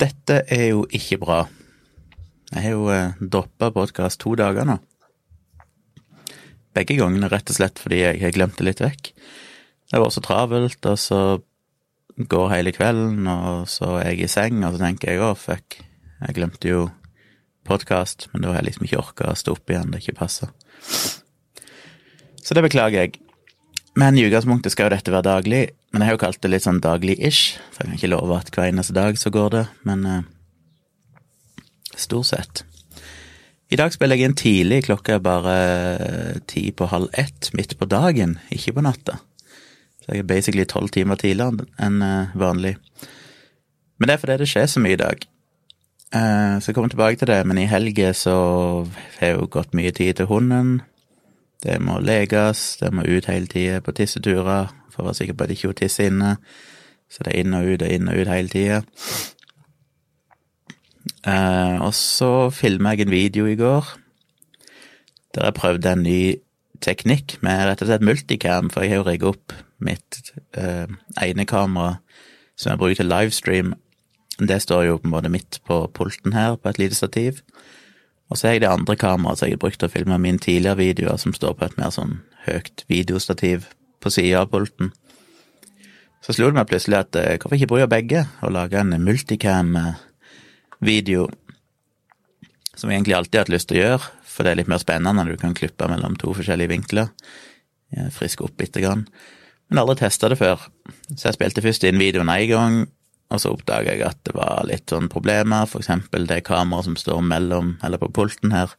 Dette er jo ikke bra. Jeg har jo eh, droppa podkast to dager nå. Begge gangene rett og slett fordi jeg har glemt det litt vekk. Det var så travelt, og så går hele kvelden, og så er jeg i seng, og så tenker jeg å, fuck, jeg glemte jo podkast, men da har jeg liksom ikke orka å stå opp igjen, det ikke passer. Så det beklager jeg. Men i utgangspunktet skal jo dette være daglig, men jeg har jo kalt det litt sånn daglig-ish, for jeg kan ikke love at hver eneste dag så går det, men uh, stort sett. I dag spiller jeg inn tidlig, klokka er bare eh, ti på halv ett, midt på dagen, ikke på natta. Så jeg er basically tolv timer tidligere enn eh, vanlig. Men det er fordi det skjer så mye i dag. Uh, så jeg kommer tilbake til det, men i helga så har jeg jo gått mye tid til hunden. Det må leges, det må ut hele tida på tisseturer for å være sikker på at ikke hun tisser inne. Så det er inn og ut og inn og ut hele tida. Eh, og så filma jeg en video i går der jeg prøvde en ny teknikk med rett og slett multicam, for jeg har jo rigga opp mitt eh, ene kamera som jeg bruker til livestream. Det står jo på en måte midt på pulten her, på et lite stativ. Og så har jeg det andre kameraet som jeg har brukt til å filme mine tidligere videoer, som står på et mer sånn høyt videostativ på sida av pulten. Så slo det meg plutselig at eh, hvorfor ikke bruke begge, og lage en multicam-video, som jeg egentlig alltid har hatt lyst til å gjøre, for det er litt mer spennende når du kan klippe mellom to forskjellige vinkler. Friske opp lite grann. Men aldri testa det før, så jeg spilte først inn videoen én gang, og så oppdaga jeg at det var litt sånn problemer, eksempel det kameraet som står mellom, eller på pulten her,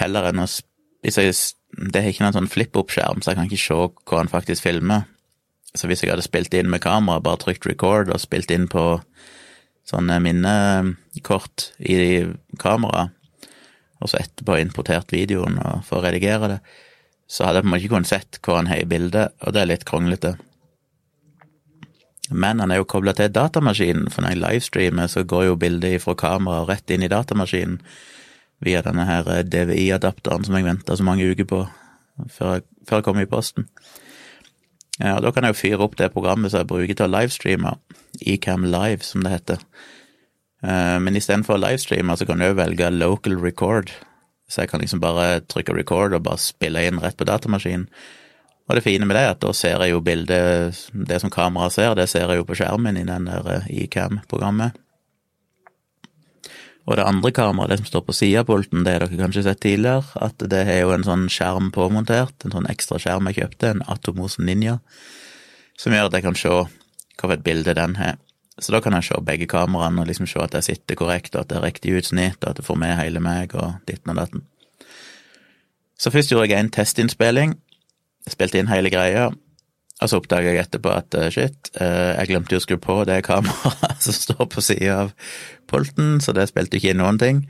heller enn å jeg, Det har ikke noen sånn flip-opp-skjerm, så jeg kan ikke se hva han faktisk filmer. Så hvis jeg hadde spilt inn med kamera, bare trykt record og spilt inn på sånne minnekort i kameraet, og så etterpå importert videoen for å redigere det, så hadde jeg på en måte ikke kunnet sett hva han har i bildet, og det er litt kronglete. Men han er jo kobla til datamaskinen, for når jeg livestreamer, så går jo bildet fra kameraet rett inn i datamaskinen via denne her DVI-adapteren som jeg venta så mange uker på før jeg, før jeg kom i posten. Ja, og Da kan jeg jo fyre opp det programmet som jeg bruker til å livestreame, Ecam Live, som det heter. Men istedenfor å livestreame, så kan jo velge local record, så jeg kan liksom bare trykke record og bare spille inn rett på datamaskinen. Og det fine med det er at da ser jeg jo bildet, det som kameraet ser, det ser jeg jo på skjermen i den der Ecam-programmet. Og det andre kameraet, det som står på sida av pulten, det har dere kanskje sett tidligere, at det har jo en sånn skjerm påmontert, en sånn ekstra skjerm jeg kjøpte, en Atomos Ninja, som gjør at jeg kan se hvilket bilde den har. Så da kan jeg se begge kameraene og liksom se at jeg sitter korrekt, og at det er riktig utsnitt, og at det får med hele meg, og ditten og datten. Så først gjorde jeg en testinnspilling, spilte inn hele greia, og så oppdaga jeg etterpå at shit, jeg glemte jo å skru på det kameraet som står på sida av pulten, så det spilte ikke inn noen ting.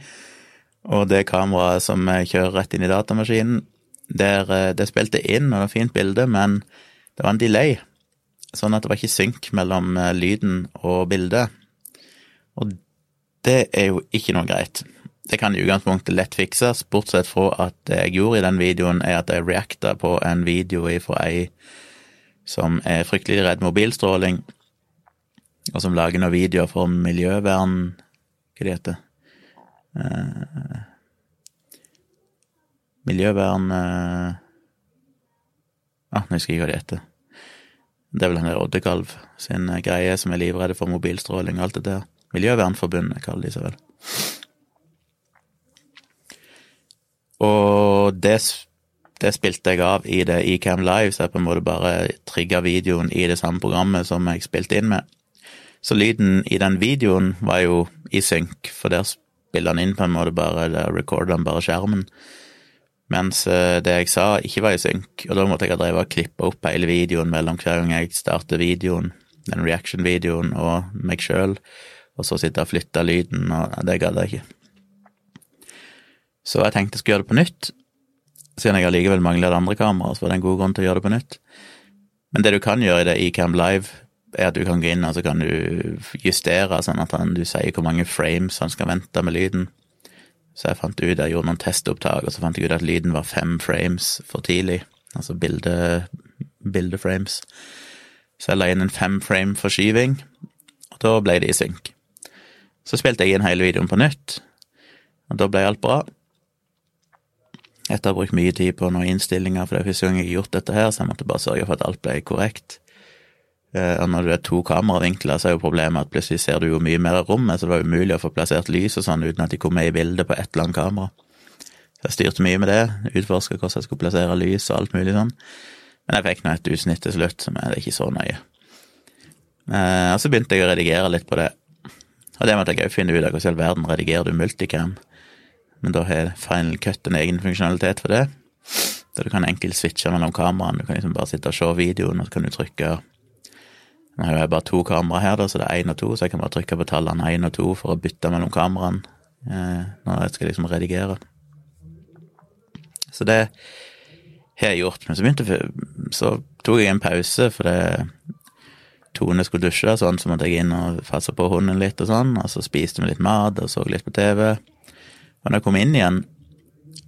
Og det kameraet som kjører rett inn i datamaskinen, der det spilte inn, og det var fint bilde, men det var en delay sånn at det var ikke synk mellom lyden og bildet. Og det er jo ikke noe greit. Det kan i utgangspunktet lett fikses, bortsett fra at det jeg gjorde i den videoen, er at jeg reacta på en video fra ei som er fryktelig redd mobilstråling, og som lager noen videoer for miljøvern Hva det heter eh, Miljøvern eh, ah, Nå husker jeg hva det heter. Det er vel han der Oddekalv sin greie som er livredde for mobilstråling og alt det der. Miljøvernforbundet kaller de seg vel. Og det, det, spilte jeg av i det Ecam Live, så jeg på en måte bare trigga videoen i det samme programmet som jeg spilte inn med. Så lyden i den videoen var jo i synk, for der spiller han inn på en måte bare, der recorder han bare skjermen. Mens det jeg sa, ikke var i synk, og da måtte jeg ha drevet og klippa opp hele videoen mellom hver gang jeg starter videoen, den reaction-videoen, og meg sjøl, og så sitte og flytte lyden, og det gadd jeg ikke. Så jeg tenkte jeg skulle gjøre det på nytt, siden jeg allikevel mangler det andre kameraet, så var det en god grunn til å gjøre det på nytt. Men det du kan gjøre i det Ecam Live, er at du kan gå inn og så kan du justere sånn at han, du sier hvor mange frames han skal vente med lyden. Så jeg fant ut, jeg gjorde noen testopptak, og så fant jeg ut at lyden var fem frames for tidlig. Altså bilde, bildeframes. Så jeg la inn en fem frame forskyving, og da ble det i synk. Så spilte jeg inn hele videoen på nytt, og da ble alt bra. Etter å ha brukt mye tid på noen innstillinger, for det er første gang jeg har gjort dette her, så jeg måtte bare sørge for at alt ble korrekt. Eh, og når du er to kameravinkler, så er jo problemet at plutselig ser du jo mye mer av rommet, så det var umulig å få plassert lys og sånn uten at de kom med i bildet på ett langt kamera. Så jeg styrte mye med det, utforska hvordan jeg skulle plassere lys og alt mulig sånn. Men jeg fikk nå et utsnitt til slutt, som er ikke så nøye. Eh, og så begynte jeg å redigere litt på det. Og det måtte jeg òg finne ut av hvordan i all verden redigerer du multicam. Men da har Final Cut en egen funksjonalitet for det. Der du kan enkelt switche mellom kameraene. Du kan liksom bare sitte og se videoen, og så kan du trykke Nå har jeg bare to kamera her, da, så det er én og to, så jeg kan bare trykke på tallene én og to for å bytte mellom kameraene eh, når jeg skal liksom redigere. Så det har jeg gjort. Men så begynte Så tok jeg en pause, for Tone skulle dusje, sånn, så måtte jeg inn og passe på hunden litt og sånn, og så spiste vi litt mat og så litt på TV. Og når jeg kom inn igjen,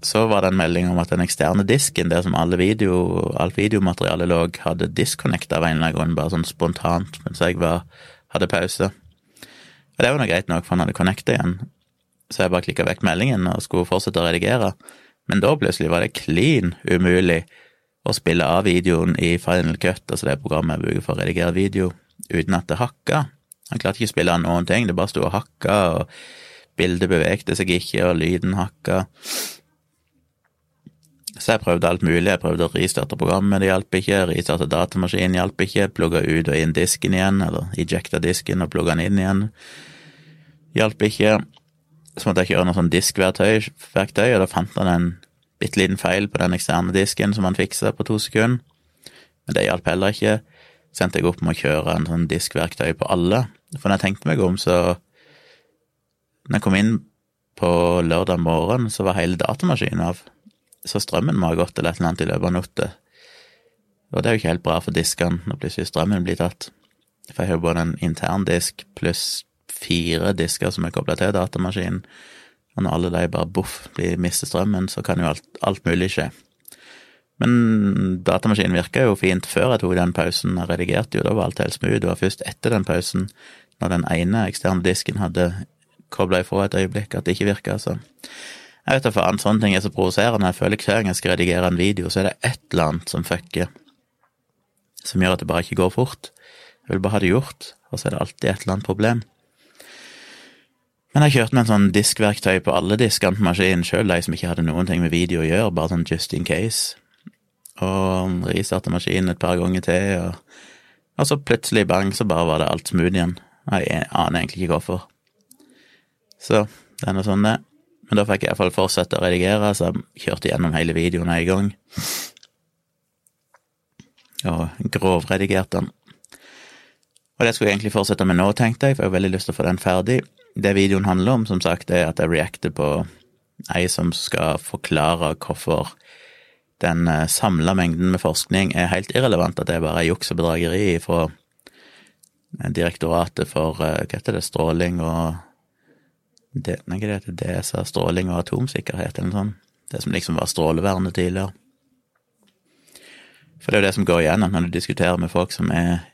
så var det en melding om at den eksterne disken, der som video, alt videomaterialet lå, hadde disconnecta av en eller annen grunn, bare sånn spontant mens jeg var, hadde pause. Og det var nå greit nok, for han hadde connecta igjen. Så jeg bare klikka vekk meldingen og skulle fortsette å redigere. Men da plutselig var det klin umulig å spille av videoen i Final Cut, altså det programmet jeg bruker for å redigere video, uten at det hakka. Han klarte ikke å spille av noen ting, det bare sto og hakka, og bildet bevegde seg ikke, og lyden hakka. Så jeg prøvde alt mulig, jeg prøvde å ristarte programmet, det hjalp ikke, ristarte datamaskinen hjalp ikke, plugga ut og inn disken igjen, eller ejecta disken og plugga den inn igjen, hjalp ikke. Så måtte jeg kjøre noe sånn diskverktøy, og da fant han en bitte liten feil på den eksterne disken som han fiksa på to sekunder. Men det hjalp heller ikke. Så endte jeg opp med å kjøre en sånn diskverktøy på alle. For når jeg tenkte meg om, så Når jeg kom inn på lørdag morgen, så var hele datamaskinen av. Så strømmen må ha gått eller et eller annet i løpet av natta. Og det er jo ikke helt bra for diskene når plutselig strømmen blir tatt. For jeg har jo både en intern disk pluss fire disker som er kobla til datamaskinen. Og når alle de bare boff blir mister strømmen, så kan jo alt, alt mulig skje. Men datamaskinen virka jo fint før jeg tok den pausen. Jeg redigerte jo, da var alt helt smooth. Det var først etter den pausen, når den ene eksterne disken hadde kobla ifra et øyeblikk, at det ikke virka. Så jeg vet da faen, sånne ting er så provoserende. Jeg føler hver gang jeg skal redigere en video, så er det et eller annet som fucker. Som gjør at det bare ikke går fort. Jeg vil bare ha det gjort, og så er det alltid et eller annet problem. Men jeg kjørte med en sånn diskverktøy på alle diskene på maskinen, sjøl de som ikke hadde noen ting med video å gjøre, bare sånn just in case. Og ristarta maskinen et par ganger til, og, og, så plutselig, bang, så bare var det alt smooth igjen. Jeg aner egentlig ikke hvorfor. Så det er noe sånn, det. Men da fikk jeg iallfall fortsette å redigere, så jeg kjørte gjennom hele videoen en gang. Og grovredigerte den. Og det skulle jeg egentlig fortsette med nå, tenkte jeg, for jeg har veldig lyst til å få den ferdig det videoen handler om, som sagt, er at jeg reacter på ei som skal forklare hvorfor den eh, samla mengden med forskning er helt irrelevant, at det er bare juks og bedrageri fra Direktoratet for eh, hva heter det, stråling og det, Nei, hva heter det, DSA, stråling og atomsikkerhet, eller noe sånt. Det som liksom var strålevernet tidligere. For det er jo det som går igjennom når du diskuterer med folk som er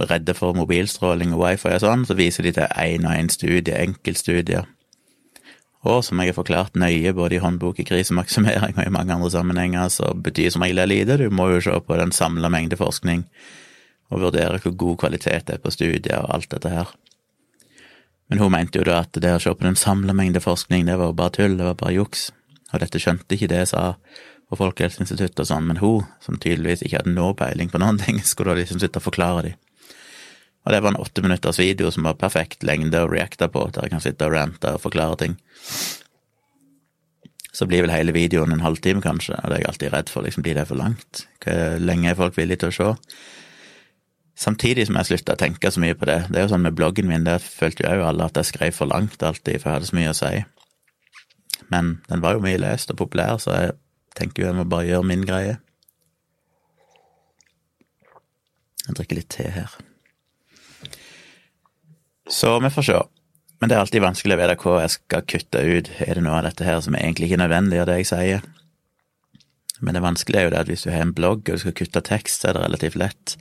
redde for mobilstråling og wifi og sånn, så viser de til én og én studie, enkeltstudier. Og som jeg har forklart nøye både i håndbok i krisemaksimering og i mange andre sammenhenger, så betyr som regel lite. Du må jo se på den samla mengde forskning og vurdere hvor god kvalitet det er på studier og alt dette her. Men hun mente jo da at det å se på den samla mengde forskning, det var jo bare tull, det var bare juks. Og dette skjønte ikke det jeg sa på Folkehelseinstituttet og sånn, men hun, som tydeligvis ikke hadde noe peiling på noen ting, skulle da liksom sitte og forklare dem. Og det var en åtte minutters video som var perfekt lengde å reacte på, der jeg kan sitte og rante og forklare ting. Så blir vel hele videoen en halvtime, kanskje, og det er jeg alltid redd for, liksom blir det for langt? Hvor lenge er folk villige til å se? Samtidig som jeg slutta å tenke så mye på det. Det er jo sånn med bloggen min, der følte jo alle at jeg skrev for langt alltid, for jeg hadde så mye å si. Men den var jo mye lest og populær, så jeg tenker jo jeg må bare gjøre min greie. Jeg drikker litt te her. Så vi får se. Men det er alltid vanskelig å vite hva jeg skal kutte ut. Er det noe av dette her som er egentlig ikke nødvendig av det jeg sier? Men det vanskelige er jo det at hvis du har en blogg og du skal kutte tekst, så er det relativt lett.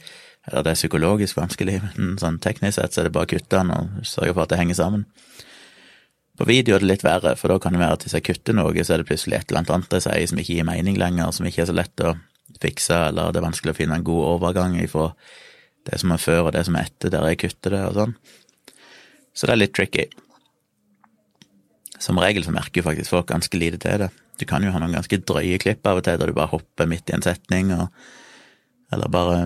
Eller det er psykologisk vanskelig, men sånn teknisk sett så er det bare å kutte den og sørge for at det henger sammen. På video er det litt verre, for da kan det være at hvis jeg kutter noe, så er det plutselig et eller annet jeg sier som ikke gir mening lenger, som ikke er så lett å fikse, eller det er vanskelig å finne en god overgang ifra det som er før og det som er etter, der jeg kutter det og sånn. Så det er litt tricky. Som regel så merker jo faktisk folk ganske lite til det. Du kan jo ha noen ganske drøye klipp av og til der du bare hopper midt i en setning, og, eller bare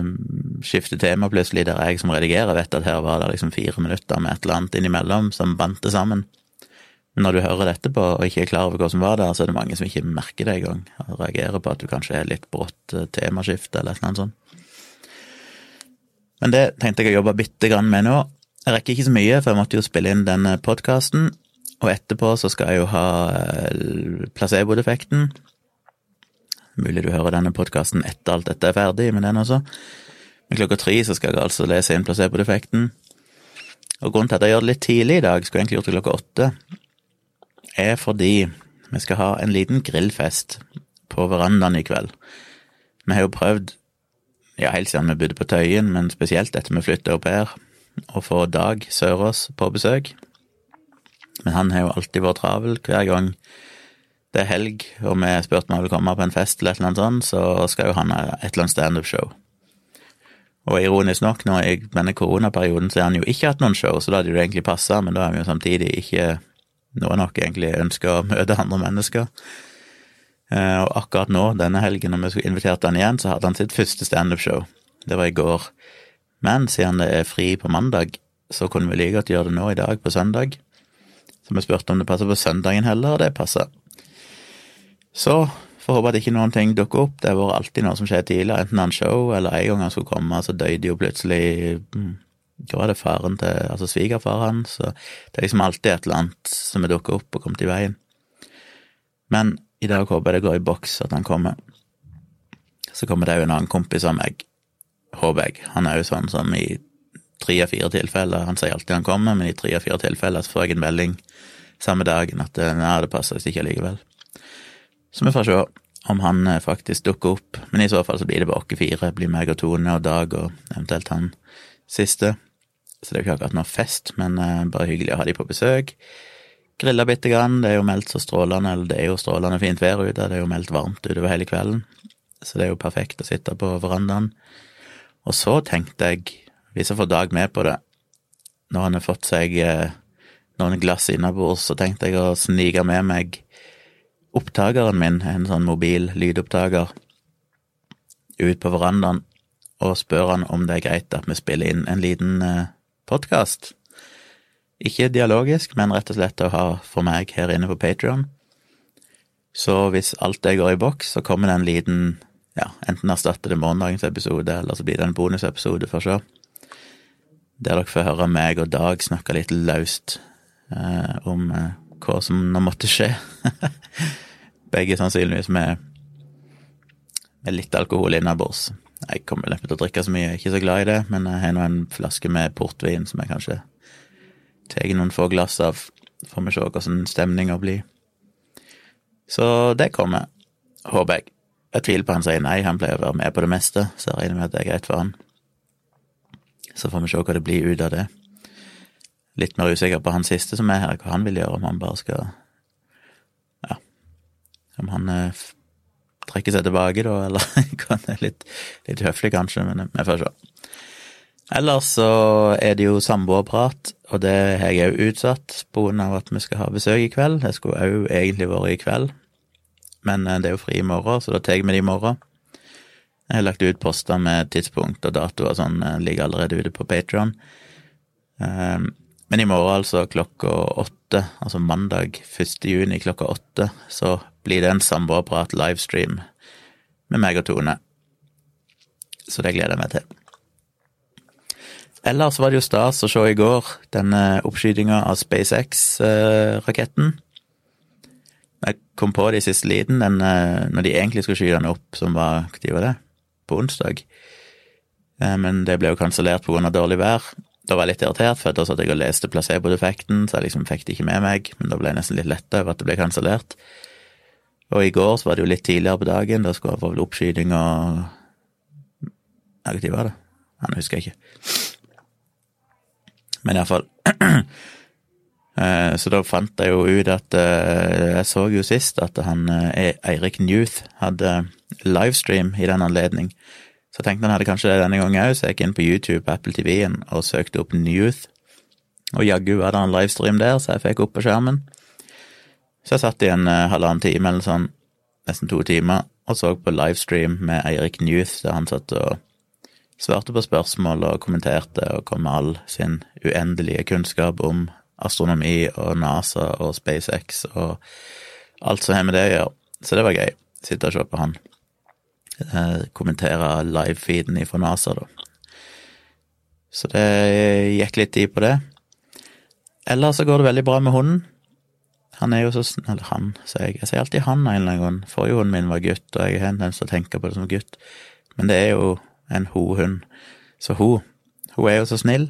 skifte tema plutselig, der jeg som redigerer vet at her var det liksom fire minutter med et eller annet innimellom som bandt det sammen. Men når du hører dette på og ikke er klar over hva som var der, så er det mange som ikke merker det engang, reagerer på at du kanskje er litt brått eh, temaskifte eller noe sånt. Men det tenkte jeg å jobbe bitte grann med nå. Jeg rekker ikke så mye, for jeg måtte jo spille inn denne podkasten, og etterpå så skal jeg jo ha eh, placebo-defekten. Mulig du hører denne podkasten etter alt dette er ferdig med den også. Men klokka tre så skal jeg altså lese inn placebo-defekten. Og grunnen til at jeg gjør det litt tidlig i dag, skulle egentlig gjort det klokka åtte, er fordi vi skal ha en liten grillfest på verandaen i kveld. Vi har jo prøvd, ja, helt siden vi bodde på Tøyen, men spesielt etter vi flytta opp her, å få Dag Sørås på besøk. Men han har jo alltid vært travel. Hver gang det er helg og vi spurte om han vil komme på en fest eller et eller annet sånt, så skal jo han ha et eller annet standup-show. Og ironisk nok, nå i denne koronaperioden så har han jo ikke hatt noen show, så da hadde det egentlig passa, men da har vi jo samtidig ikke noe nok egentlig ønska å møte andre mennesker. Eh, og akkurat nå, denne helgen, når vi skulle invitert han igjen, så hadde han sitt første standup-show. Det var i går. Men siden det er fri på mandag, så kunne vi like godt gjøre det nå i dag, på søndag. Så vi spurte om det passer på søndagen heller, og det passer. Så får håpe at ikke noen ting dukker opp. Det har vært alltid noe som skjer tidligere, enten han show eller en gang han skulle komme, så døde jo plutselig mm, Hva var det, faren til Altså svigerfar hans, så det er liksom alltid et eller annet som er dukket opp og kommet i veien. Men i dag håper jeg det går i boks at han kommer. Så kommer det jo en annen kompis av meg, håper jeg. Han er jo sånn som i tre av fire tilfeller. Han sier alltid han kommer, men i tre av fire tilfeller så får jeg en melding samme dagen at eh, nei, det passer ikke allikevel. Så vi får se om han eh, faktisk dukker opp, men i så fall så blir det bare oss fire. Blir meg og Tone og Dag og eventuelt han siste. Så det er jo ikke akkurat noe fest, men eh, bare hyggelig å ha de på besøk. Grilla bitte grann, det er jo meldt så strålende, eller det er jo strålende fint vær ute, det er jo meldt varmt utover hele kvelden, så det er jo perfekt å sitte på verandaen. Og så tenkte jeg hvis jeg får Dag med på det, når han har fått seg eh, noen glass innabords, så tenkte jeg å snike med meg opptakeren min, en sånn mobil lydopptaker, ut på verandaen og spør han om det er greit at vi spiller inn en liten eh, podkast. Ikke dialogisk, men rett og slett å ha for meg her inne på Patrion. Så hvis alt det går i boks, så kommer det en liten ja, enten erstatter det morgendagens episode, eller så blir det en bonusepisode, for å der dere får høre meg og Dag snakke litt løst eh, om eh, hva som nå måtte skje. Begge sannsynligvis med, med litt alkohol innabords. Jeg kommer neppe til å drikke så mye, jeg er ikke så glad i det, men jeg har nå en flaske med portvin som jeg kanskje tar noen få glass av. Får vi se hvordan stemninga blir. Så det kommer, håper jeg. Jeg tviler på han sier nei, han pleier å være med på det meste, så jeg regner med at det er greit for han. Så får vi se hva det blir ut av det. Litt mer usikker på han siste som er her, hva han vil gjøre, om han bare skal Ja, om han eh, trekker seg tilbake, da, eller hva det er litt, litt høflig, kanskje, men eh, vi får se. Ellers så er det jo samboerprat, og det har jeg òg utsatt pga. at vi skal ha besøk i kveld. Det skulle òg egentlig vært i kveld, men eh, det er jo fri i morgen, så da tar vi det i morgen. Jeg har lagt ut poster med tidspunkt og dato og sånn, eh, ligger allerede ute på Patron. Ehm, men i morgen, altså klokka åtte, altså mandag 1. juni klokka åtte, så blir det en samboerprat livestream med meg og Tone. Så det gleder jeg meg til. Ellers var det jo stas å se i går denne oppskytinga av SpaceX-raketten. Jeg kom på det i siste liten, den, eh, når de egentlig skulle skyte den opp, som var Når var det? på onsdag. Eh, men det ble jo kansellert pga. dårlig vær. Da var jeg litt irritert, for da satt jeg og leste placebo-defekten, så jeg liksom fikk det ikke med meg, men da ble jeg nesten litt letta over at det ble kansellert. Og i går så var det jo litt tidligere på dagen, da skulle jeg få oppskyting og når var det? Han husker jeg ikke. Men iallfall Eh, så da fant jeg jo ut at eh, Jeg så jo sist at han eh, Eirik Newth hadde livestream i den anledning. Så jeg tenkte han hadde kanskje det denne gangen òg, så jeg gikk inn på YouTube på Apple TV-en og søkte opp Newth. Og jaggu hadde han livestream der, så jeg fikk opp på skjermen. Så jeg satt i en halvannen time eller sånn, nesten to timer, og så på livestream med Eirik Newth, der han satt og svarte på spørsmål og kommenterte og kom med all sin uendelige kunnskap om astronomi og NASA og SpaceX og alt som har med det å gjøre. Så det var gøy. Sitte og se på han. Eh, kommentere livefeeden fra NASA, da. Så det gikk litt tid på det. Ellers så går det veldig bra med hunden. Han er jo så snill Eller han, sier jeg. Jeg sier alltid han en eller annen gang. Forrige hunden min var gutt, og jeg har en tendens til å på det som gutt. Men det er jo en ho-hund. Så hun, hun er jo så snill.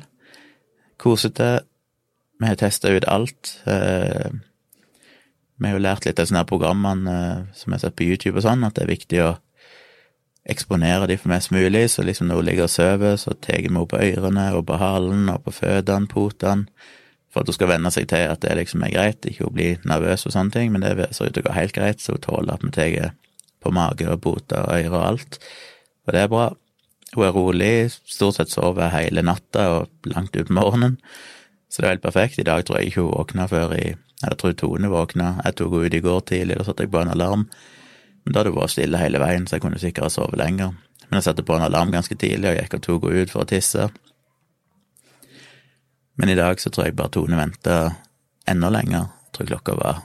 Kosete, vi har testa ut alt. Eh, vi har jo lært litt av sånne programmene eh, som jeg har sett på YouTube og sånn, at det er viktig å eksponere de for mest mulig. Så liksom når hun ligger og sover, så tar vi henne på ørene og på halen og på føttene, potene, for at hun skal venne seg til at det liksom er greit, ikke hun blir nervøs og sånne ting, men det ser ut til å gå helt greit, så hun tåler at vi tar på mage og poter og ører og alt. Og det er bra. Hun er rolig, stort sett sover hele natta og langt ut på morgenen. Så det er helt perfekt. I dag tror jeg ikke hun våkna før i Jeg tror Tone våkna. Jeg tok henne ut i går tidlig, da satte jeg på en alarm. Men da hadde det vært stille hele veien, så jeg kunne sikkert sove lenger. Men jeg satte på en alarm ganske tidlig og gikk og tok henne ut for å tisse. Men i dag så tror jeg bare Tone venta enda lenger. Jeg tror klokka var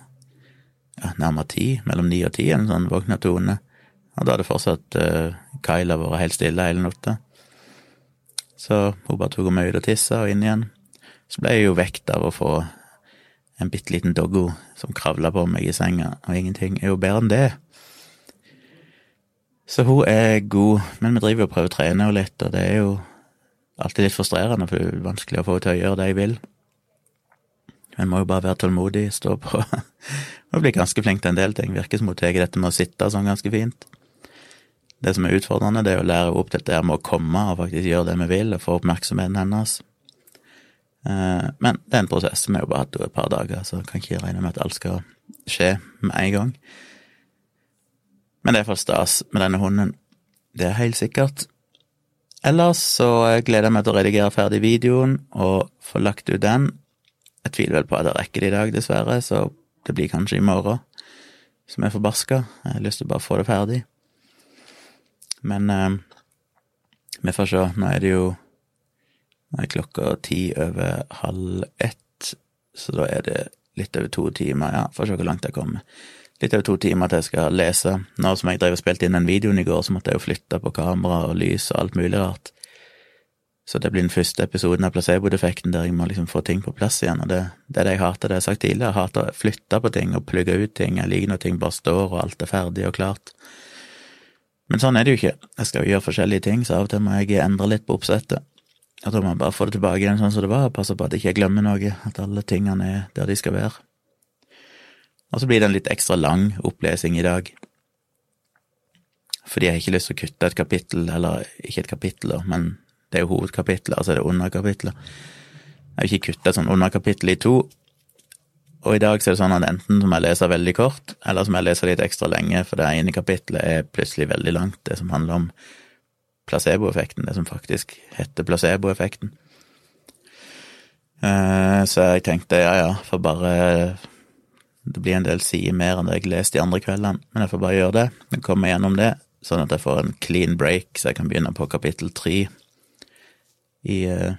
ja, nærmere ti, mellom ni og ti, en sånn våkna Tone. Og da hadde fortsatt uh, Kyla vært helt stille hele natta. Så hun bare tok meg ut og tissa og inn igjen. Så ble jeg jo vekt av å få en bitte liten doggo som kravla på meg i senga, og ingenting er jo bedre enn det. Så hun er god, men vi driver og prøver å trene henne litt, og det er jo alltid litt frustrerende, for det er vanskelig å få henne til å gjøre det jeg vil. En må jo bare være tålmodig, stå på og bli ganske flink til en del ting. Virker som hun tar dette med å sitte sånn ganske fint. Det som er utfordrende, det er å lære opp til dette med å komme og faktisk gjøre det vi vil, og få oppmerksomheten hennes. Eh, men det er en prosess. Vi har jo bare hatt henne et par dager, så kan ikke regne med at alt skal skje med en gang. Men det er for stas med denne hunden. Det er helt sikkert. Ellers så gleder jeg meg til å redigere ferdig videoen og få lagt ut den. Jeg tviler vel på at jeg rekker det i dag, dessverre, så det blir kanskje i morgen som er forbaska. Jeg har lyst til å bare få det ferdig. Men eh, vi får se. Nå er det jo nå er klokka ti over halv ett, så da er det litt over to timer, ja, får se hvor langt jeg kommer. Litt over to timer til jeg skal lese. Nå som jeg drev og spilte inn den videoen i går, så måtte jeg jo flytte på kamera og lys og alt mulig rart. Så det blir den første episoden av placebo-defekten der jeg må liksom få ting på plass igjen, og det, det er det jeg hater, det jeg har sagt tidligere. Jeg hater å flytte på ting og plugge ut ting. Jeg liker når ting bare står og alt er ferdig og klart. Men sånn er det jo ikke. Jeg skal jo gjøre forskjellige ting, så av og til må jeg endre litt på oppsettet. Jeg tror man bare får det tilbake igjen sånn som det var, og passer på at jeg ikke glemmer noe, at alle tingene er der de skal være. Og så blir det en litt ekstra lang opplesing i dag. Fordi jeg har ikke lyst til å kutte et kapittel, eller ikke et kapittel, men det er jo hovedkapitlet, altså er det underkapitlet. Jeg har ikke kutta et sånt underkapittel i to, og i dag så er det sånn at enten som jeg leser veldig kort, eller som jeg leser litt ekstra lenge, for det ene kapitlet er plutselig veldig langt, det som handler om placeboeffekten, det som faktisk heter placeboeffekten. Eh, så jeg tenkte ja, ja, får bare Det blir en del sider mer enn det jeg leste de andre kveldene, men jeg får bare gjøre det. Jeg kommer gjennom det, sånn at jeg får en clean break, så jeg kan begynne på kapittel tre i uh,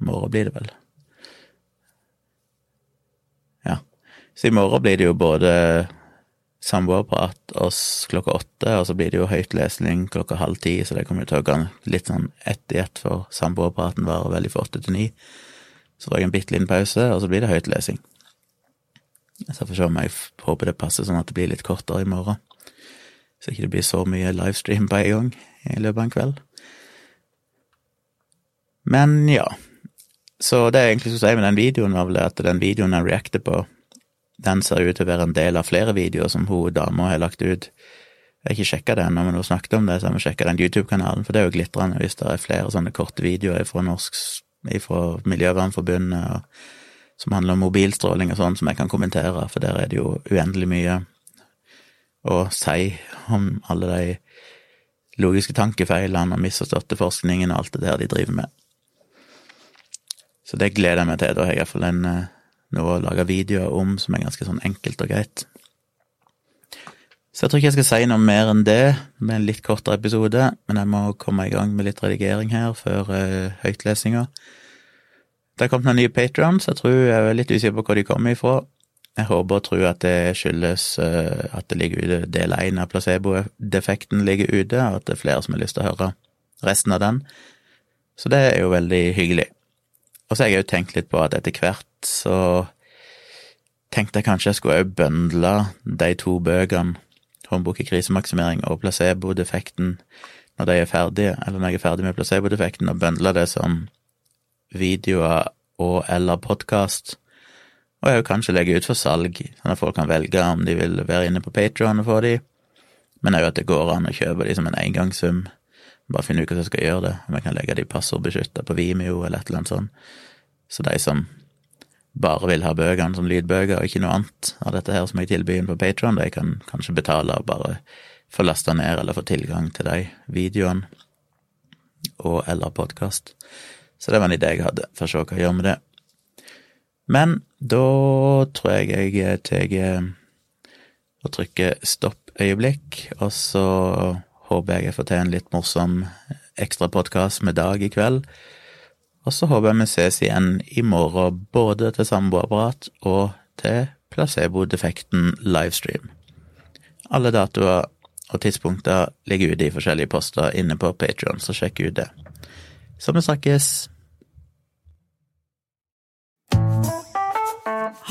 morgen, blir det vel. Ja. Så i morgen blir det jo både samboerprat oss klokka åtte, og så blir det jo høytlesning klokka halv ti, så det kommer til å gå litt sånn ett i ett, for samboerpraten varer veldig fra åtte til ni. Så får jeg en bitte liten pause, og så blir det høytlesing. Så får se om jeg håper det passer sånn at det blir litt kortere i morgen. Så ikke det blir så mye livestream på en gang i løpet av en kveld. Men ja. Så det jeg egentlig skulle si med den videoen, var vel at den videoen jeg reacter på, den ser ut til å være en del av flere videoer som hun dama har lagt ut. Jeg har ikke sjekka det ennå, men hun snakket om det, så jeg må sjekke den YouTube-kanalen, for det er jo glitrende hvis det er flere sånne korte videoer fra norsk fra Miljøvernforbundet og, som handler om mobilstråling og sånn, som jeg kan kommentere, for der er det jo uendelig mye å si om alle de logiske tankefeilene og misforståtte forskningen og alt det der de driver med. Så det gleder jeg meg til. Da har jeg iallfall eh, noe å lage videoer om som er ganske sånn enkelt og greit. Så jeg tror ikke jeg skal si noe mer enn det, med en litt kortere episode, men jeg må komme i gang med litt redigering her før uh, høytlesinga. Det har kommet noen nye patrons, jeg tror jeg er litt usikker på hvor de kommer ifra. Jeg håper og tror at det skyldes uh, at det ligger ute del én av placebo-defekten ligger ute, og at det er flere som har lyst til å høre resten av den. Så det er jo veldig hyggelig. Og så har jeg òg tenkt litt på at etter hvert så tenkte jeg kanskje jeg skulle òg bøndle de to bøkene håndbok i krisemaksimering og placebo-defekten når de er ferdige, eller når jeg er ferdig med placebo-defekten, og bøndle det som videoer og eller podkast. Og jeg vil kanskje legge ut for salg, sånn at folk kan velge om de vil være inne på Patron og få de, men òg at det går an å kjøpe de som en engangssum. Bare finne ut hvordan jeg skal gjøre det, om jeg kan legge de passordbeskytta på Vimeo eller et eller annet sånt. Så de som bare vil ha bøkene som lydbøker og ikke noe annet av dette her som jeg tilbyr på Patron, de kan kanskje betale og bare få lasta ned eller få tilgang til de videoene og eller podkast. Så det var en idé jeg hadde, for å se hva jeg gjør med det. Men da tror jeg jeg tar og trykker stopp øyeblikk, og så håper jeg jeg får til en litt morsom ekstrapodkast med Dag i kveld. Og så håper jeg vi ses igjen i morgen, både til samboerapparat og til placebo-defekten livestream. Alle datoer og tidspunkter ligger ute i forskjellige poster inne på Patrion, så sjekk ut det. Så vi snakkes!